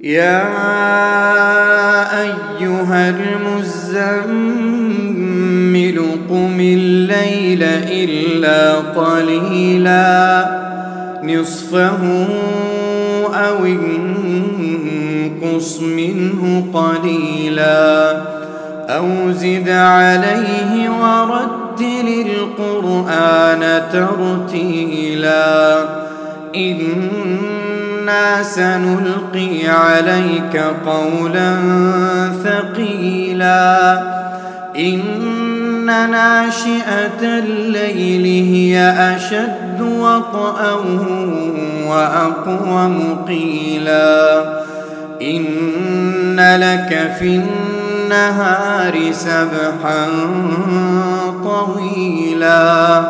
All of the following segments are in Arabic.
يا أيها المزمل قم الليل إلا قليلا نصفه أو انقص منه قليلا أو زد عليه ورتل القرآن ترتيلا إن إنا سنلقي عليك قولا ثقيلا. إن ناشئة الليل هي أشد وطأا وأقوم قيلا. إن لك في النهار سبحا طويلا.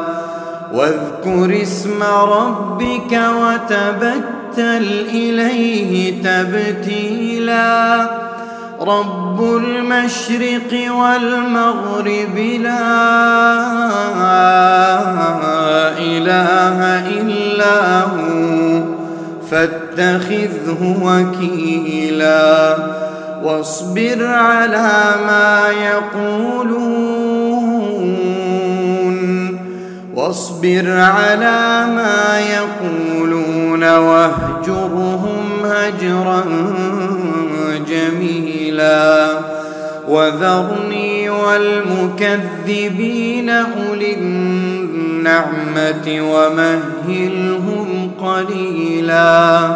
واذكر اسم ربك وتبتل تبتل إليه تبتيلا. رب المشرق والمغرب لا إله إلا هو فاتخذه وكيلا. واصبر على ما يقولون واصبر على ما يقولون. واهجرهم هجرا جميلا وذرني والمكذبين أولي النعمة ومهلهم قليلا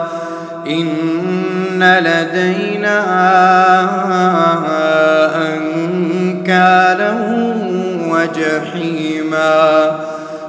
إن لدينا أنكالا وجحيما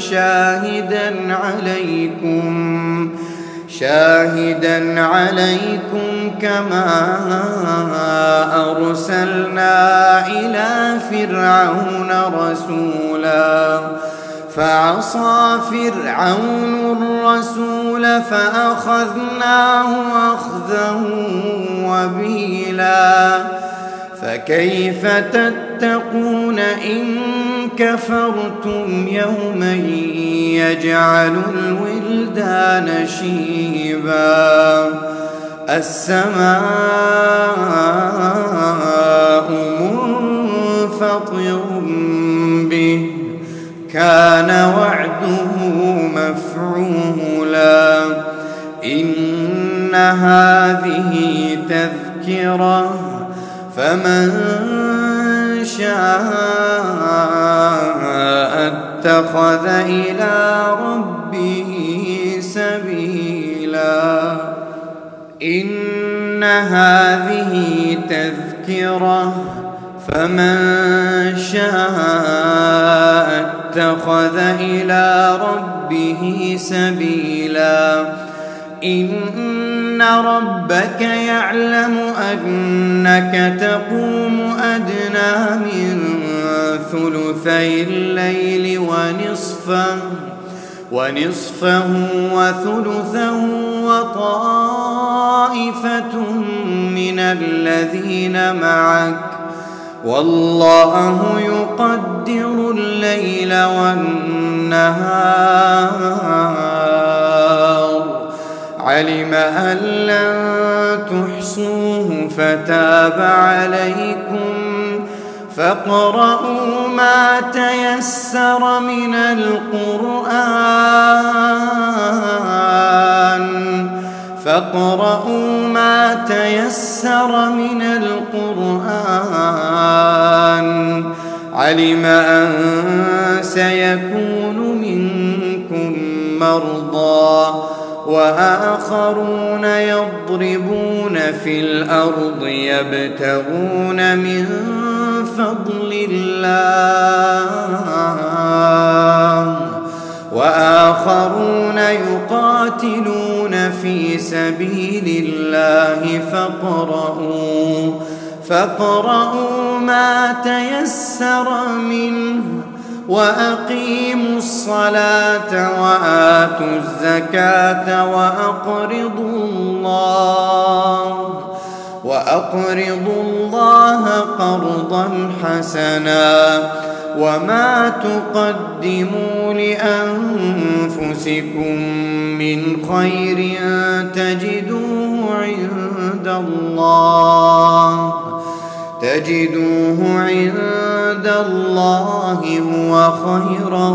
شاهدا عليكم شاهدا عليكم كما أرسلنا إلى فرعون رسولا. فعصى فرعون الرسول فأخذناه أخذه وبيلا. فكيف تتقون إن كفرتم يوما يجعل الولدان شيبا؟ السماء منفطر به كان وعده مفعولا. إن هذه تذكرة فمن شاء اتخذ إلى ربه سبيلا. إن هذه تذكرة. فمن شاء اتخذ إلى ربه سبيلا. إن ربك يعلم أنك تقوم أدنى من ثلثي الليل ونصفه ونصفه وثلثه وطائفة من الذين معك. والله يقدر الليل والنهار. علم أن لن تحصوه فتاب عليكم فاقرؤوا ما تيسر من القرآن فاقرؤوا ما تيسر من القرآن علم أن سيكون منكم مرضى وآخرون يضربون في الأرض يبتغون من فضل الله وآخرون يقاتلون في سبيل الله فاقرؤوا فاقرؤوا ما تيسر منه وأقيموا الصلاة وآتوا الزكاة وأقرضوا الله وأقرضوا الله قرضا حسنا وما تقدموا لأنفسكم من خير تجدوه عند الله تجدوه عند الله هو خيرا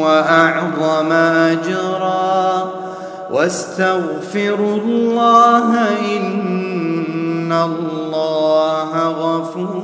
وأعظم أجرا. واستغفروا الله إن الله غفور